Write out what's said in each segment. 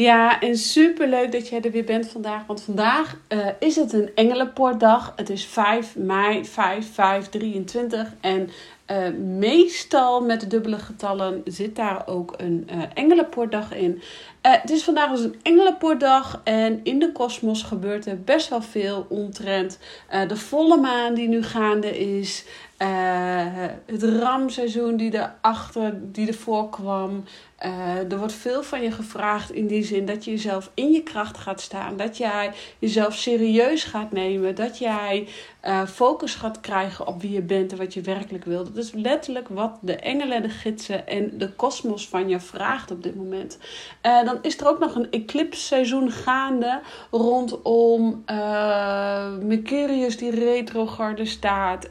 Ja, en super leuk dat jij er weer bent vandaag. Want vandaag uh, is het een Engelenpoortdag. Het is 5 mei 5, 5, 23. En uh, meestal met de dubbele getallen zit daar ook een uh, Engelenpoortdag in. het is vandaag dus een Engelenpoortdag. En in de kosmos gebeurt er best wel veel omtrent de volle maan die nu gaande is. het ramseizoen die erachter, die ervoor kwam. Uh, er wordt veel van je gevraagd in die zin dat je jezelf in je kracht gaat staan. Dat jij jezelf serieus gaat nemen. Dat jij uh, focus gaat krijgen op wie je bent en wat je werkelijk wilt. Dat is letterlijk wat de engelen, de gidsen en de kosmos van je vraagt op dit moment. Uh, dan is er ook nog een eclipsseizoen gaande rondom Mercurius die retrograde staat.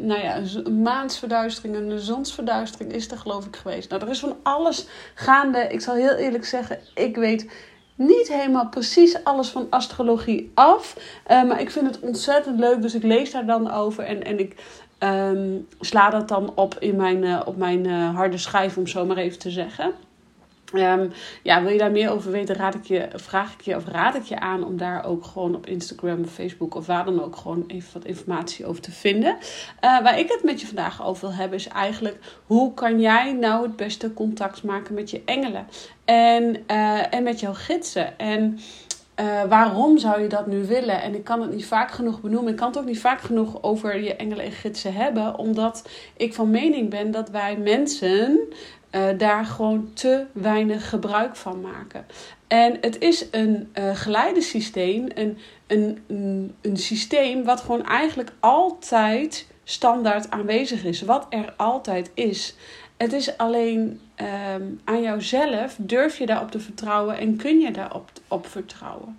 nou ja, een maansverduistering en een zonsverduistering is er geloof ik geweest. Nou, er is van alles gaande. Ik zal heel eerlijk zeggen, ik weet niet helemaal precies alles van astrologie af. Uh, maar ik vind het ontzettend leuk, dus ik lees daar dan over. En, en ik um, sla dat dan op in mijn, uh, op mijn uh, harde schijf, om zo maar even te zeggen. Um, ja, wil je daar meer over weten, raad ik je, vraag ik je of raad ik je aan om daar ook gewoon op Instagram, Facebook of waar dan ook gewoon even wat informatie over te vinden. Uh, waar ik het met je vandaag over wil hebben is eigenlijk hoe kan jij nou het beste contact maken met je engelen en, uh, en met jouw gidsen. En uh, waarom zou je dat nu willen? En ik kan het niet vaak genoeg benoemen. Ik kan het ook niet vaak genoeg over je engelen en gidsen hebben. Omdat ik van mening ben dat wij mensen uh, daar gewoon te weinig gebruik van maken. En het is een uh, geleidesysteem, een, een, een, een systeem wat gewoon eigenlijk altijd standaard aanwezig is. Wat er altijd is. Het is alleen um, aan jouzelf, durf je daarop te vertrouwen en kun je daarop op vertrouwen.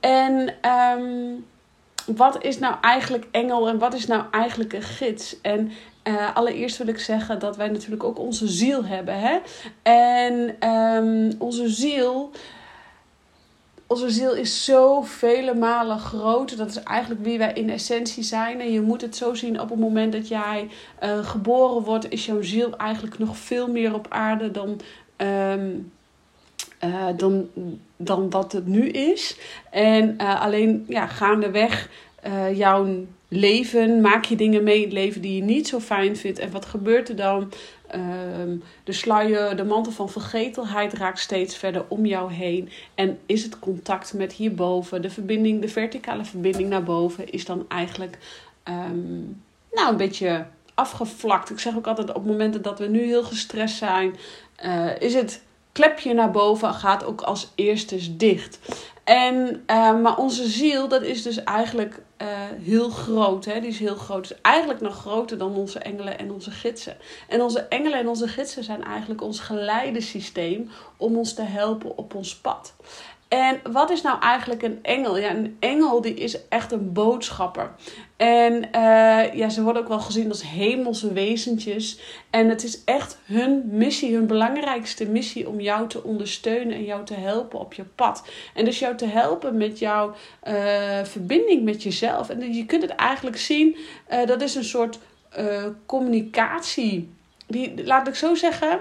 En um, wat is nou eigenlijk engel en wat is nou eigenlijk een gids? En uh, allereerst wil ik zeggen dat wij natuurlijk ook onze ziel hebben. Hè? En um, onze ziel. Onze ziel is zo vele malen groter. Dat is eigenlijk wie wij in essentie zijn. En je moet het zo zien: op het moment dat jij uh, geboren wordt, is jouw ziel eigenlijk nog veel meer op aarde dan. Um, uh, dan, dan dat het nu is. En uh, alleen ja, gaandeweg uh, jouw leven, maak je dingen mee in het leven die je niet zo fijn vindt. En wat gebeurt er dan? Um, de sluier, de mantel van vergetelheid raakt steeds verder om jou heen. En is het contact met hierboven, de verbinding, de verticale verbinding naar boven, is dan eigenlijk um, nou, een beetje afgevlakt. Ik zeg ook altijd op momenten dat we nu heel gestrest zijn, is het klepje naar boven gaat ook als eerste dicht. En, uh, maar onze ziel, dat is dus eigenlijk uh, heel groot. Hè? Die is heel groot. Dus eigenlijk nog groter dan onze engelen en onze gidsen. En onze engelen en onze gidsen zijn eigenlijk ons geleidesysteem om ons te helpen op ons pad. En wat is nou eigenlijk een engel? Ja, een engel die is echt een boodschapper. En uh, ja, ze worden ook wel gezien als hemelse wezentjes. En het is echt hun missie, hun belangrijkste missie om jou te ondersteunen en jou te helpen op je pad. En dus jou te helpen met jouw uh, verbinding met jezelf. En je kunt het eigenlijk zien, uh, dat is een soort communicatie. Die, laat ik zo zeggen,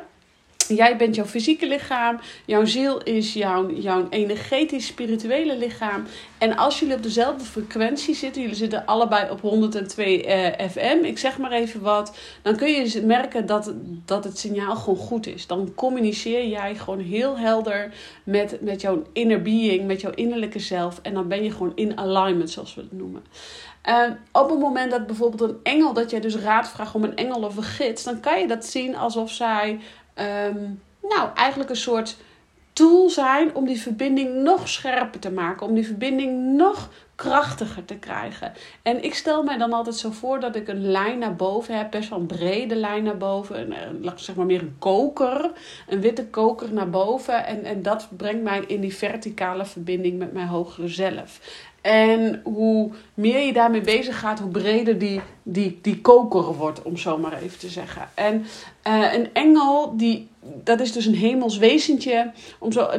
Jij bent jouw fysieke lichaam, jouw ziel is jouw, jouw energetisch spirituele lichaam. En als jullie op dezelfde frequentie zitten, jullie zitten allebei op 102 uh, FM, ik zeg maar even wat, dan kun je merken dat, dat het signaal gewoon goed is. Dan communiceer jij gewoon heel helder met, met jouw inner being, met jouw innerlijke zelf. En dan ben je gewoon in alignment, zoals we het noemen. Uh, op het moment dat bijvoorbeeld een engel, dat jij dus raad vraagt om een engel of een gids, dan kan je dat zien alsof zij um, nou, eigenlijk een soort tool zijn om die verbinding nog scherper te maken, om die verbinding nog krachtiger te krijgen. En ik stel mij dan altijd zo voor dat ik een lijn naar boven heb, best wel een brede lijn naar boven, een, eh, zeg maar meer een koker, een witte koker naar boven. En, en dat brengt mij in die verticale verbinding met mijn hogere zelf. En hoe meer je daarmee bezig gaat, hoe breder die, die, die koker wordt, om zo maar even te zeggen. En uh, een engel, die, dat is dus een hemels wezentje. Om zo, uh,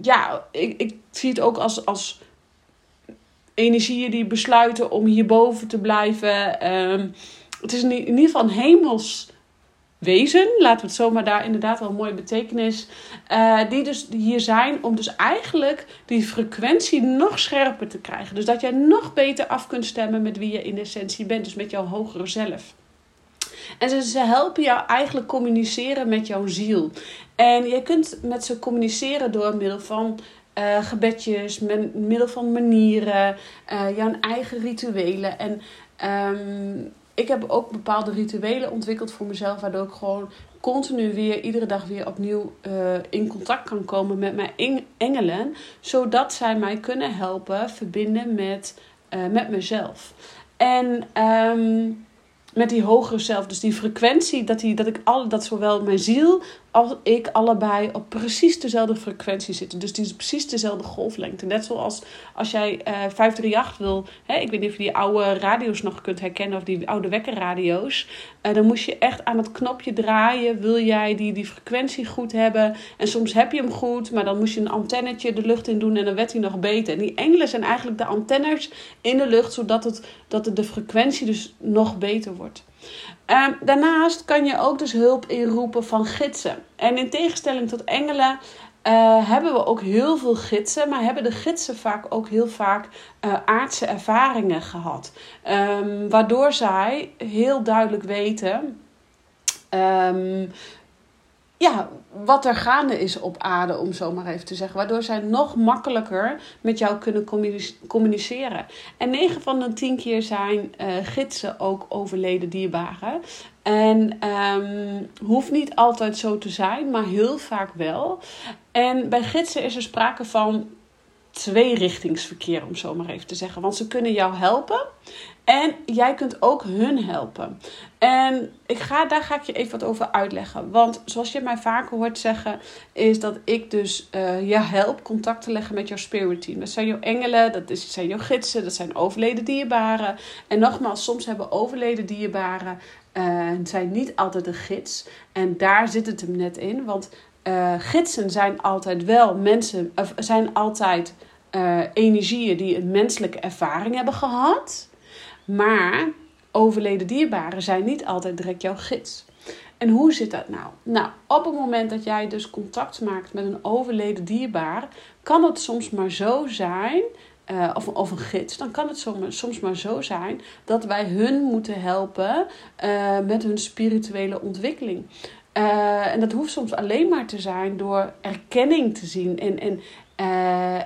ja, ik, ik zie het ook als, als energieën die besluiten om hierboven te blijven. Um, het is in, ieder geval een hemels wezen, laten we het zomaar daar inderdaad wel een mooie betekenis, uh, die dus hier zijn om dus eigenlijk die frequentie nog scherper te krijgen. Dus dat jij nog beter af kunt stemmen met wie je in essentie bent, dus met jouw hogere zelf. En ze helpen jou eigenlijk communiceren met jouw ziel. En je kunt met ze communiceren door middel van uh, gebedjes, met middel van manieren, uh, jouw eigen rituelen. En um, ik heb ook bepaalde rituelen ontwikkeld voor mezelf, waardoor ik gewoon continu weer, iedere dag weer opnieuw uh, in contact kan komen met mijn engelen, zodat zij mij kunnen helpen verbinden met, met mezelf. En um, met die hogere zelf. Dus die frequentie, dat, die, dat ik al, dat zowel mijn ziel als ik allebei op precies dezelfde frequentie zitten. Dus die is precies dezelfde golflengte. Net zoals als jij uh, eh, 538 wil. Hè, ik weet niet of je die oude radio's nog kunt herkennen. Of die oude wekkerradio's. Uh, dan moest je echt aan het knopje draaien. Wil jij die, die frequentie goed hebben. En soms heb je hem goed. Maar dan moest je een antennetje de lucht in doen. En dan werd hij nog beter. En die engelen zijn eigenlijk de antennes in de lucht. Zodat het, dat de frequentie dus nog beter wordt. Uh, daarnaast kan je ook dus hulp inroepen van gidsen. En in tegenstelling tot engelen uh, hebben we ook heel veel gidsen, maar hebben de gidsen vaak ook heel vaak uh, aardse ervaringen gehad. Um, waardoor zij heel duidelijk weten um, ja, wat er gaande is op aarde, om zo maar even te zeggen. Waardoor zij nog makkelijker met jou kunnen communiceren. En 9 van de 10 keer zijn uh, gidsen ook overleden dierbaren. En um, hoeft niet altijd zo te zijn, maar heel vaak wel. En bij gidsen is er sprake van tweerichtingsverkeer, om zo maar even te zeggen. Want ze kunnen jou helpen en jij kunt ook hun helpen. En ik ga, daar ga ik je even wat over uitleggen. Want zoals je mij vaker hoort zeggen, is dat ik dus uh, je help contact te leggen met jouw spirit team. Dat zijn jouw engelen, dat zijn jouw gidsen, dat zijn overleden dierbaren. En nogmaals, soms hebben overleden dierbaren uh, zijn niet altijd de gids. En daar zit het hem net in. Want uh, gidsen zijn altijd wel mensen, zijn altijd uh, energieën die een menselijke ervaring hebben gehad. Maar overleden dierbaren zijn niet altijd direct jouw gids. En hoe zit dat nou? Nou, op het moment dat jij dus contact maakt met een overleden dierbaar, kan het soms maar zo zijn, uh, of, of een gids, dan kan het soms, soms maar zo zijn dat wij hun moeten helpen uh, met hun spirituele ontwikkeling. En dat hoeft soms alleen maar te zijn door erkenning te zien en, en,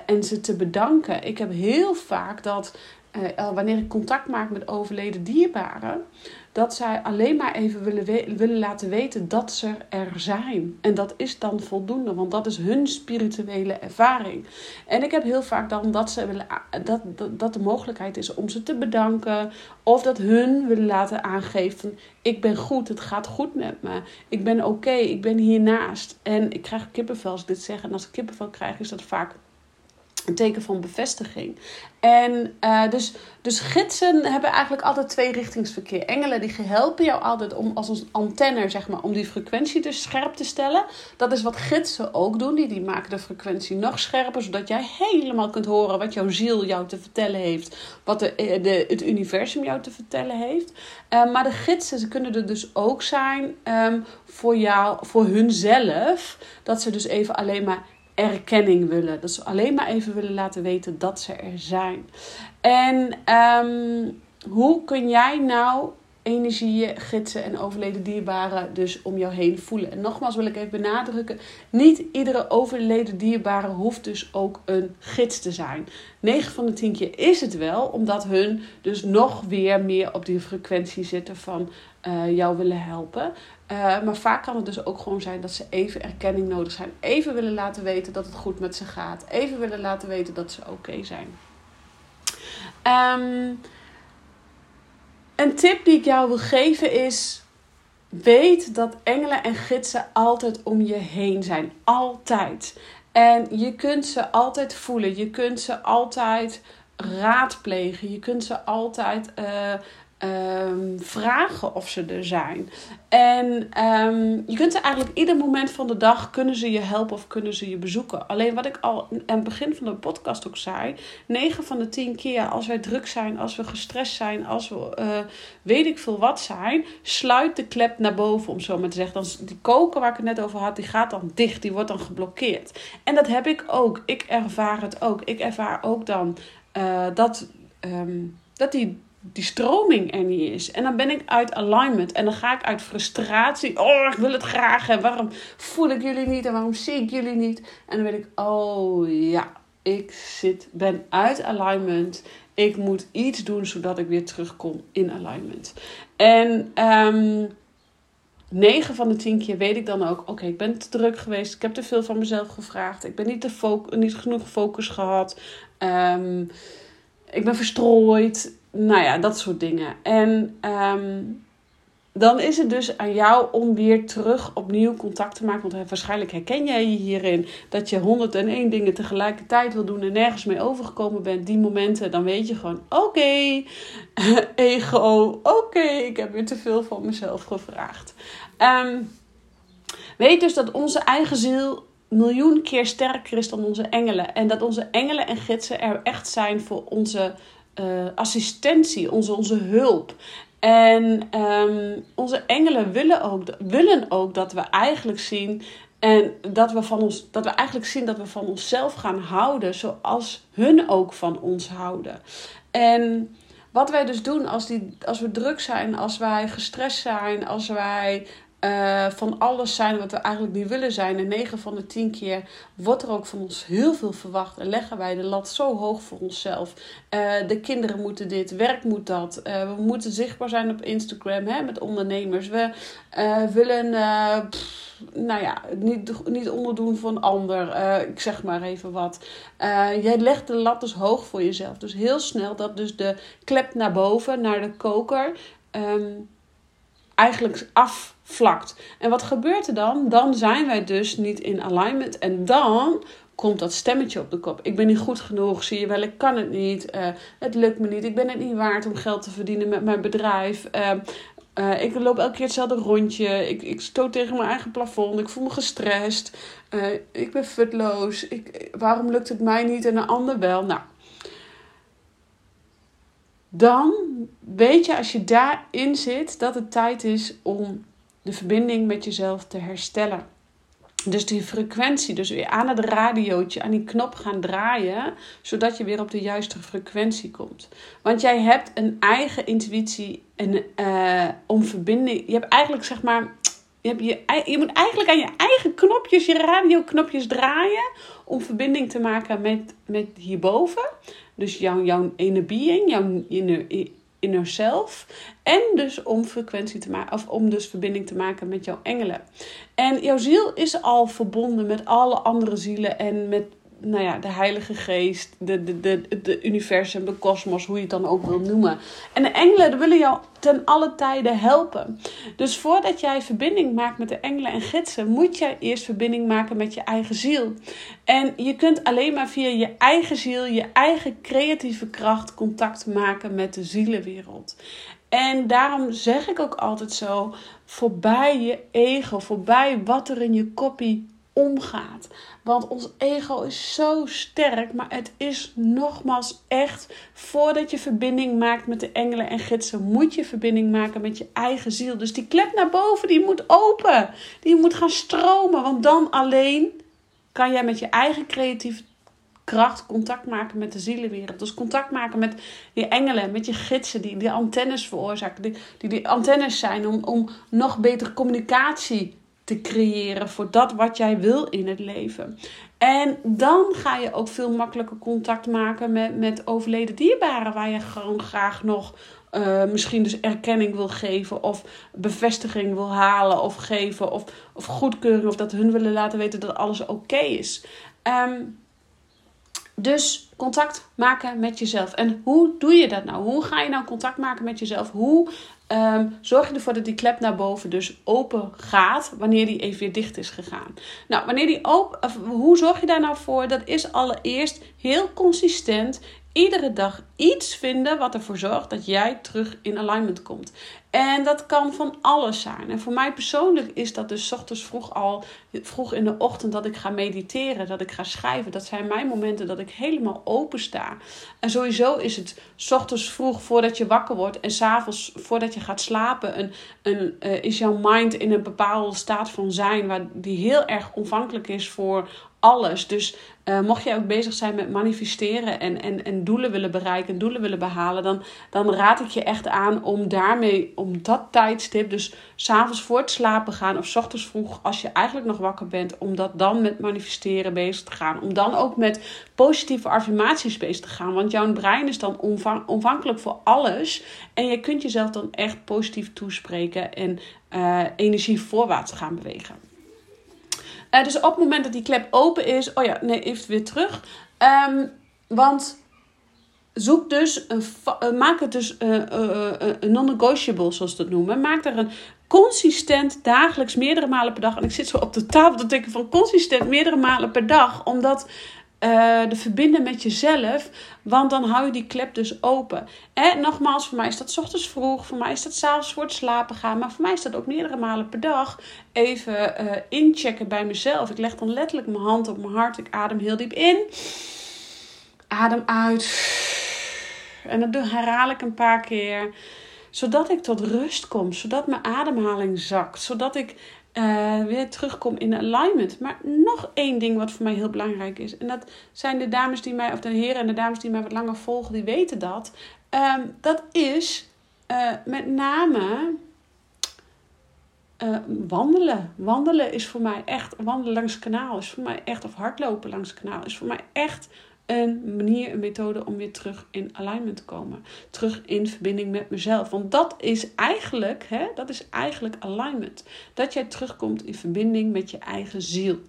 en ze te bedanken. Ik heb heel vaak dat uh, wanneer ik contact maak met overleden dierbaren, dat zij alleen maar even willen, willen laten weten dat ze er zijn. En dat is dan voldoende, want dat is hun spirituele ervaring. En ik heb heel vaak dan dat, ze willen, dat, dat, de mogelijkheid is om ze te bedanken, of dat hun willen laten aangeven: ik ben goed, het gaat goed met me, ik ben oké, ik ben hiernaast. En ik krijg kippenvel als ik dit zeg. En als ik kippenvel krijg, is dat vaak een teken van bevestiging. En uh, dus, dus gidsen hebben eigenlijk altijd twee richtingsverkeer. Engelen die helpen jou altijd om als een antenne, zeg maar, om die frequentie dus scherp te stellen. Dat is wat gidsen ook doen. Die, die maken de frequentie nog scherper, zodat jij helemaal kunt horen wat jouw ziel jou te vertellen heeft. Wat de, eh, de, het universum jou te vertellen heeft. Uh, maar de gidsen, ze kunnen er dus ook zijn um, voor jou, voor hunzelf. Dat ze dus even alleen maar erkenning willen. Dat ze alleen maar even willen laten weten dat ze er zijn. En um, hoe kun jij nou energieën, gidsen en overleden dierbaren dus om jou heen voelen. En nogmaals wil ik even benadrukken, niet iedere overleden dierbare hoeft dus ook een gids te zijn. 9 van de 10 keer is het wel, omdat hun dus nog weer meer op die frequentie zitten van uh, jou willen helpen. Uh, maar vaak kan het dus ook gewoon zijn dat ze even erkenning nodig zijn. Even willen laten weten dat het goed met ze gaat. Even willen laten weten dat ze oké zijn. Um, een tip die ik jou wil geven is: weet dat engelen en gidsen altijd om je heen zijn. Altijd. En je kunt ze altijd voelen. Je kunt ze altijd raadplegen. Je kunt ze altijd uh, um, vragen of ze er zijn. En um, je kunt ze eigenlijk ieder moment van de dag kunnen ze je helpen of kunnen ze je bezoeken. Alleen wat ik al aan het begin van de podcast ook zei: 9 van de 10 keer als wij druk zijn, als we gestrest zijn, als we uh, weet ik veel wat zijn, sluit de klep naar boven, om zo maar te zeggen. Dan die koker waar ik het net over had, die gaat dan dicht, die wordt dan geblokkeerd. En dat heb ik ook. Ik ervaar het ook. Ik ervaar ook dan uh, dat, um, dat die die stroming er niet is. En dan ben ik uit alignment. En dan ga ik uit frustratie. Oh, ik wil het graag. En waarom voel ik jullie niet? En waarom zie ik jullie niet? En dan weet ik, oh ja, ik zit, ben uit alignment. Ik moet iets doen zodat ik weer terugkom in alignment. En um, 9 van de 10 keer weet ik dan ook: oké, ik ben te druk geweest. Ik heb te veel van mezelf gevraagd. Ik ben niet, te niet genoeg focus gehad. Um, ik ben verstrooid nou ja, dat soort dingen. En um, dan is het dus aan jou om weer terug opnieuw contact te maken. Want waarschijnlijk herken jij je hierin dat je 101 dingen tegelijkertijd wil doen en nergens mee overgekomen bent. Die momenten, dan weet je gewoon: oké, ego, oké, ik heb weer te veel van mezelf gevraagd. Um, weet dus dat onze eigen ziel miljoen keer sterker is dan onze engelen. En dat onze engelen en gidsen er echt zijn voor onze uh, assistentie, onze, onze hulp. En um, onze engelen willen ook, willen ook dat we eigenlijk zien. En dat we, van ons, dat we eigenlijk zien dat we van onszelf gaan houden. Zoals hun ook van ons houden. En wat wij dus doen als, die, als we druk zijn, als wij gestrest zijn, als wij uh, van alles zijn wat we eigenlijk niet willen zijn. En 9 van de 10 keer wordt er ook van ons heel veel verwacht. En leggen wij de lat zo hoog voor onszelf. Uh, de kinderen moeten dit, werk moet dat. Uh, we moeten zichtbaar zijn op Instagram hè, met ondernemers. We willen, nou ja, niet, niet onderdoen van ander. ik zeg maar even wat. jij legt de lat dus hoog voor jezelf. Dus heel snel dat dus de klep naar boven, naar de koker. Um, eigenlijk afvlakt. En wat gebeurt er dan? Dan zijn wij dus niet in alignment. En dan komt dat stemmetje op de kop. Ik ben niet goed genoeg, zie je wel, ik kan het niet. Uh, het lukt me niet. Ik ben het niet waard om geld te verdienen met mijn bedrijf. Uh, uh, ik loop elke keer hetzelfde rondje. Ik, ik stoot tegen mijn eigen plafond. Ik voel me gestrest. ik ben futloos. Ik, waarom lukt het mij niet en een ander wel? Nou, dan weet je als je daarin zit dat het tijd is om de verbinding met jezelf te herstellen. Dus die frequentie, dus weer aan het radiootje, aan die knop gaan draaien, zodat je weer op de juiste frequentie komt. Want jij hebt een eigen intuïtie en, uh, om verbinding. Je hebt eigenlijk zeg maar. Je, hebt je, je moet eigenlijk aan je eigen knopjes, je radioknopjes draaien. om verbinding te maken met, met hierboven. Dus jouw, jouw inner being, jouw inner, inner self. En dus om frequentie te maken, of om dus verbinding te maken met jouw engelen. En jouw ziel is al verbonden met alle andere zielen en met nou ja, de Heilige Geest, de, de, de, de universum, de kosmos, hoe je het dan ook wil noemen. En de engelen willen jou ten alle tijden helpen. Dus voordat jij verbinding maakt met de engelen en gidsen, moet jij eerst verbinding maken met je eigen ziel. En je kunt alleen maar via je eigen ziel, je eigen creatieve kracht contact maken met de zielenwereld. En daarom zeg ik ook altijd zo: voorbij je ego, voorbij wat er in je koppie omgaat. Want ons ego is zo sterk, maar het is nogmaals echt, voordat je verbinding maakt met de engelen en gidsen, moet je verbinding maken met je eigen ziel. Dus die klep naar boven, die moet open. Die moet gaan stromen, want dan alleen kan jij met je eigen creatieve kracht contact maken met de zielenwereld. Dus contact maken met die engelen, met je gidsen die die antennes veroorzaken. Die die, die antennes zijn om, om nog betere communicatie te creëren voor dat wat jij wil in het leven. En dan ga je ook veel makkelijker contact maken met, met overleden dierbaren, waar je gewoon graag nog uh, misschien dus erkenning wil geven, of bevestiging wil halen of geven, of, of goedkeuring, of dat hun willen laten weten dat alles oké is. Um, dus contact maken met jezelf. En hoe doe je dat nou? Hoe ga je nou contact maken met jezelf? Hoe um, zorg je ervoor dat die klep naar boven dus open gaat wanneer die even weer dicht is gegaan? Nou, wanneer die open, hoe zorg je daar nou voor? Dat is allereerst heel consistent iedere dag iets vinden wat ervoor zorgt dat jij terug in alignment komt. En dat kan van alles zijn. En voor mij persoonlijk is dat dus ochtends vroeg al, vroeg in de ochtend, dat ik ga mediteren, dat ik ga schrijven. Dat zijn mijn momenten dat ik helemaal open sta. En sowieso is het ochtends vroeg voordat je wakker wordt en s'avonds voordat je gaat slapen, een, een, uh, is jouw mind in een bepaalde staat van zijn, waar die heel erg ontvankelijk is voor alles. Dus uh, mocht jij ook bezig zijn met manifesteren en, en, en doelen willen bereiken, doelen willen behalen, dan, dan raad ik je echt aan om daarmee, om dat tijdstip, dus s'avonds voor het slapen gaan of s ochtends vroeg als je eigenlijk nog wakker bent, om dat dan met manifesteren bezig te gaan. Om dan ook met positieve affirmaties bezig te gaan. Want jouw brein is dan onvang, onvankelijk voor alles. En je kunt jezelf dan echt positief toespreken en uh, energie voorwaarts gaan bewegen. Uh, dus op het moment dat die klep open is, oh ja, nee, even weer terug. Um, want zoek dus, een, uh, maak het dus uh, non-negotiable, zoals ze dat noemen. Maak er een consistent dagelijks meerdere malen per dag. En ik zit zo op de tafel te denken van consistent meerdere malen per dag. Omdat uh, de verbinden met jezelf. Want dan hou je die klep dus open. En nogmaals, voor mij is dat ochtends vroeg. Voor mij is dat s'avonds voor het slapen gaan. Maar voor mij is dat ook meerdere malen per dag. Even uh, inchecken bij mezelf. Ik leg dan letterlijk mijn hand op mijn hart. Ik adem heel diep in. Adem uit. En dat herhaal ik een paar keer. Zodat ik tot rust kom. Zodat mijn ademhaling zakt. Zodat ik uh, weer terugkom in alignment. Maar nog één ding wat voor mij heel belangrijk is. En dat zijn de dames die mij, of de heren en de dames die mij wat langer volgen, die weten dat. Um, dat is uh, met name uh, wandelen. Wandelen is voor mij echt, wandelen langs kanaal is voor mij echt, of hardlopen langs kanaal is voor mij echt een manier, een methode om weer terug in alignment te komen. Terug in verbinding met mezelf. Want dat is eigenlijk, hè, dat is eigenlijk alignment. Dat jij terugkomt in verbinding met je eigen ziel.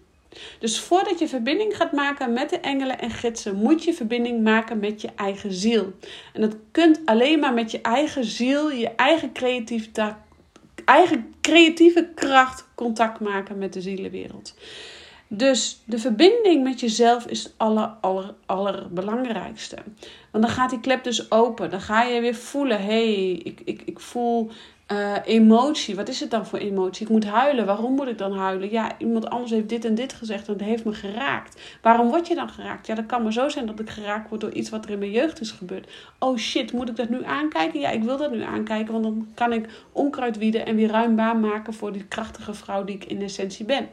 Dus voordat je verbinding gaat maken met de engelen en gidsen, moet je verbinding maken met je eigen ziel. En dat kunt alleen maar met je eigen ziel, je eigen creatieve, eigen creatieve kracht contact maken met de zielenwereld. Dus de verbinding met jezelf is het aller, aller, allerbelangrijkste. Want dan gaat die klep dus open. Dan ga je weer voelen: hé, hey, ik, ik, ik voel uh, emotie. Wat is het dan voor emotie? Ik moet huilen. Waarom moet ik dan huilen? Ja, iemand anders heeft dit en dit gezegd en het heeft me geraakt. Waarom word je dan geraakt? Ja, dat kan maar zo zijn dat ik geraakt word door iets wat er in mijn jeugd is gebeurd. Oh shit, moet ik dat nu aankijken? Ja, ik wil dat nu aankijken, want dan kan ik onkruid wieden en weer ruim baan maken voor die krachtige vrouw die ik in essentie ben.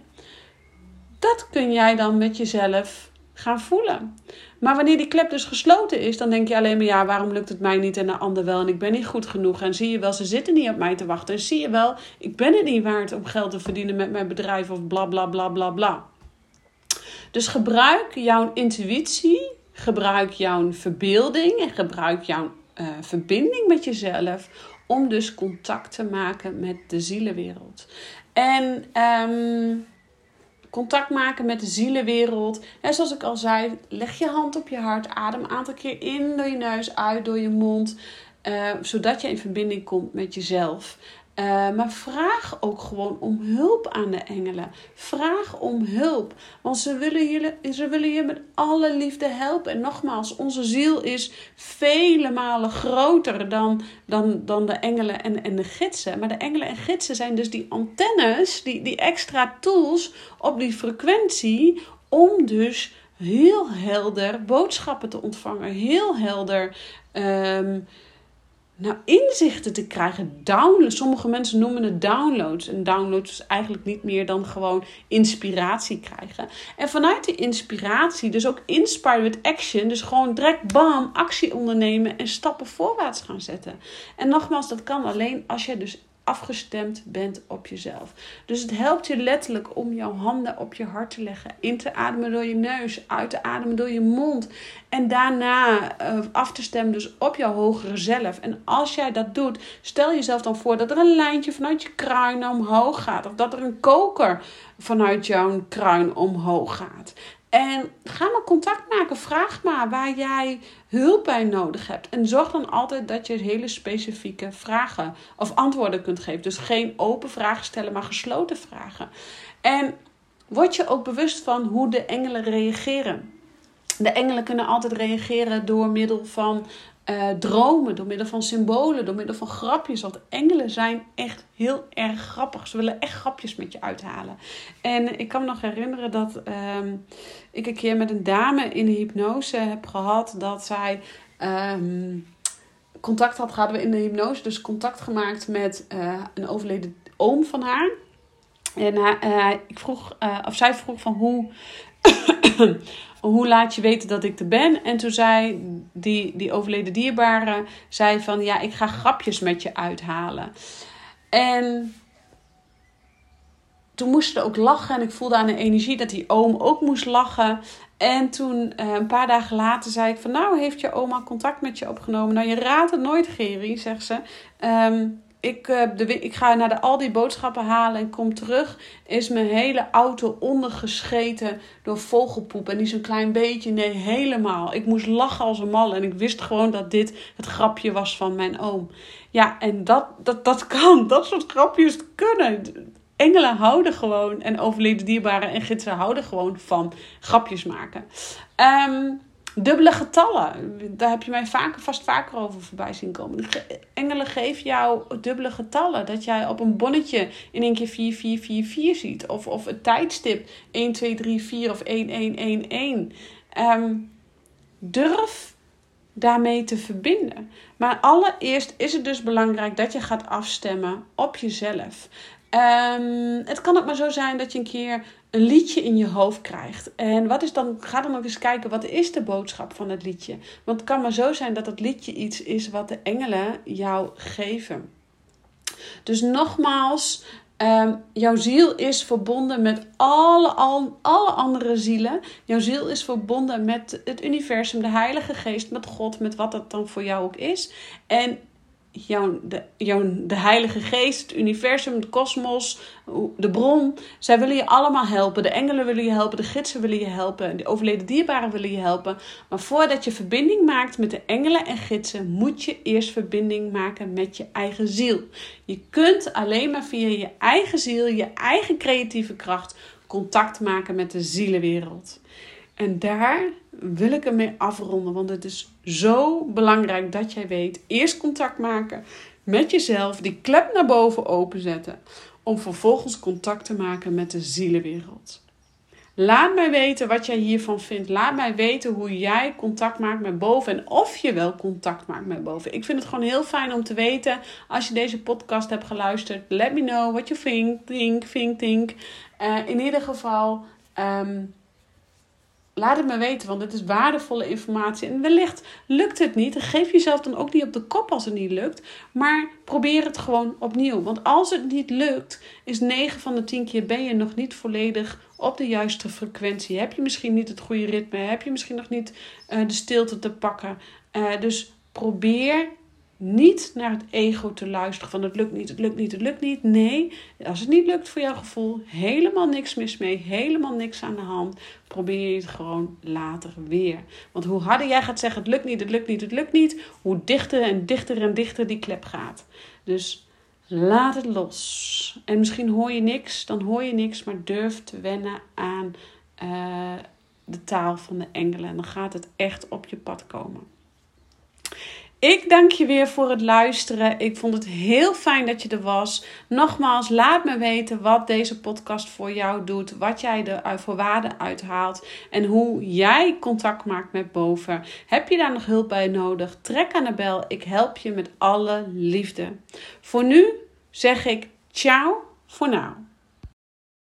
Dat kun jij dan met jezelf gaan voelen. Maar wanneer die klep dus gesloten is, dan denk je alleen maar: ja, waarom lukt het mij niet en de ander wel? En ik ben niet goed genoeg. En zie je wel, ze zitten niet op mij te wachten. En zie je wel, ik ben het niet waard om geld te verdienen met mijn bedrijf of bla bla bla bla. Dus gebruik jouw intuïtie, gebruik jouw verbeelding en gebruik jouw uh, verbinding met jezelf om dus contact te maken met de zielenwereld. En um, contact maken met de zielenwereld. En zoals ik al zei, leg je hand op je hart, adem een aantal keer in door je neus, uit door je mond. Uh, zodat je in verbinding komt met jezelf. Uh, maar vraag ook gewoon om hulp aan de engelen. Vraag om hulp. Want ze willen, je, ze willen je met alle liefde helpen. En nogmaals, onze ziel is vele malen groter dan, dan, dan de engelen en, en de gidsen. Maar de engelen en gidsen zijn dus die antennes, die, die extra tools op die frequentie. Om dus heel helder boodschappen te ontvangen. Heel helder. Um, nou, inzichten te krijgen. Download. Sommige mensen noemen het downloads. En downloads is eigenlijk niet meer dan gewoon inspiratie krijgen. En vanuit die inspiratie, dus ook inspire with action. Dus gewoon direct bam, actie ondernemen en stappen voorwaarts gaan zetten. En nogmaals, dat kan alleen als je dus afgestemd bent op jezelf. Dus het helpt je letterlijk om jouw handen op je hart te leggen. In te ademen door je neus, uit te ademen door je mond. En daarna uh, af te stemmen dus op jouw hogere zelf. En als jij dat doet, stel jezelf dan voor dat er een lijntje vanuit je kruin omhoog gaat. Of dat er een koker vanuit jouw kruin omhoog gaat. En ga maar contact maken. Vraag maar waar jij hulp bij nodig hebt. En zorg dan altijd dat je hele specifieke vragen of antwoorden kunt geven. Dus geen open vragen stellen, maar gesloten vragen. En word je ook bewust van hoe de engelen reageren. De engelen kunnen altijd reageren door middel van uh, dromen, door middel van symbolen, door middel van grapjes. Want engelen zijn echt heel erg grappig. Ze willen echt grapjes met je uithalen. En ik kan me nog herinneren dat ehm, ik een keer met een dame in de hypnose heb gehad dat zij. Ehm, contact had, hadden we in de hypnose dus contact gemaakt met uh, een overleden oom van haar. En uh, ik vroeg, of zij vroeg van hoe, hoe laat je weten dat ik er ben? En toen zei die, die overleden dierbare, zei van ja, ik ga grapjes met je uithalen. En toen moest ze ook lachen en ik voelde aan de energie dat die oom ook moest lachen. En toen, eh, een paar dagen later, zei ik van nou, heeft je oma contact met je opgenomen? Nou, je raadt het nooit, Geri, zegt ze. Um, ik, uh, de, ik ga naar de Aldi boodschappen halen en kom terug. Is mijn hele auto ondergescheten door vogelpoep. En niet zo'n klein beetje, nee, helemaal. Ik moest lachen als een mal. En ik wist gewoon dat dit het grapje was van mijn oom. Ja, en dat, dat, dat kan. Dat soort grapjes kunnen. Engelen houden gewoon, en overleden dierbaren en gidsen houden gewoon van grapjes maken. Um, Dubbele getallen, daar heb je mij vaker, vast vaker over voorbij zien komen. Engelen geven jou dubbele getallen. Dat jij op een bonnetje in één keer 4, 4, 4, 4 ziet. Of, of het tijdstip 1, 2, 3, 4 of 1, 1, 1, 1. Um, durf daarmee te verbinden. Maar allereerst is het dus belangrijk dat je gaat afstemmen op jezelf. Um, het kan ook maar zo zijn dat je een keer een liedje in je hoofd krijgt. En wat is dan, ga dan ook eens kijken, wat is de boodschap van het liedje? Want het kan maar zo zijn dat het liedje iets is wat de engelen jou geven. Dus nogmaals, um, jouw ziel is verbonden met alle, al, alle andere zielen. Jouw ziel is verbonden met het universum, de Heilige Geest, met God, met wat dat dan voor jou ook is. En jouw, de, de Heilige Geest, het universum, de kosmos, de bron. Zij willen je allemaal helpen. De engelen willen je helpen, de gidsen willen je helpen, de overleden dierbaren willen je helpen. Maar voordat je verbinding maakt met de engelen en gidsen, moet je eerst verbinding maken met je eigen ziel. Je kunt alleen maar via je eigen ziel, je eigen creatieve kracht, contact maken met de zielenwereld. En daar wil ik ermee afronden, want het is zo belangrijk dat jij weet: eerst contact maken met jezelf, die klep naar boven openzetten, om vervolgens contact te maken met de zielenwereld. Laat mij weten wat jij hiervan vindt. Laat mij weten hoe jij contact maakt met boven en of je wel contact maakt met boven. Ik vind het gewoon heel fijn om te weten als je deze podcast hebt geluisterd. Let me know what you think, think, think, think. Uh, in ieder geval. Um, Laat het me weten, want het is waardevolle informatie. En wellicht lukt het niet. Geef jezelf dan ook niet op de kop als het niet lukt. Maar probeer het gewoon opnieuw. Want als het niet lukt, is 9 van de 10 keer ben je nog niet volledig op de juiste frequentie. Heb je misschien niet het goede ritme? Heb je misschien nog niet uh, de stilte te pakken? Uh, dus probeer niet naar het ego te luisteren van het lukt niet, het lukt niet, het lukt niet. Nee, als het niet lukt voor jouw gevoel, helemaal niks mis mee, helemaal niks aan de hand. Probeer je het gewoon later weer. Want hoe harder jij gaat zeggen het lukt niet, het lukt niet, het lukt niet, hoe dichter en dichter en dichter die klep gaat. Dus laat het los. En misschien hoor je niks, dan hoor je niks, maar durf te wennen aan uh, de taal van de engelen. En dan gaat het echt op je pad komen. Ik dank je weer voor het luisteren. Ik vond het heel fijn dat je er was. Nogmaals, laat me weten wat deze podcast voor jou doet. Wat jij er voor waarde uithaalt. En hoe jij contact maakt met boven. Heb je daar nog hulp bij nodig? Trek aan de bel. Ik help je met alle liefde. Voor nu zeg ik ciao voor nou.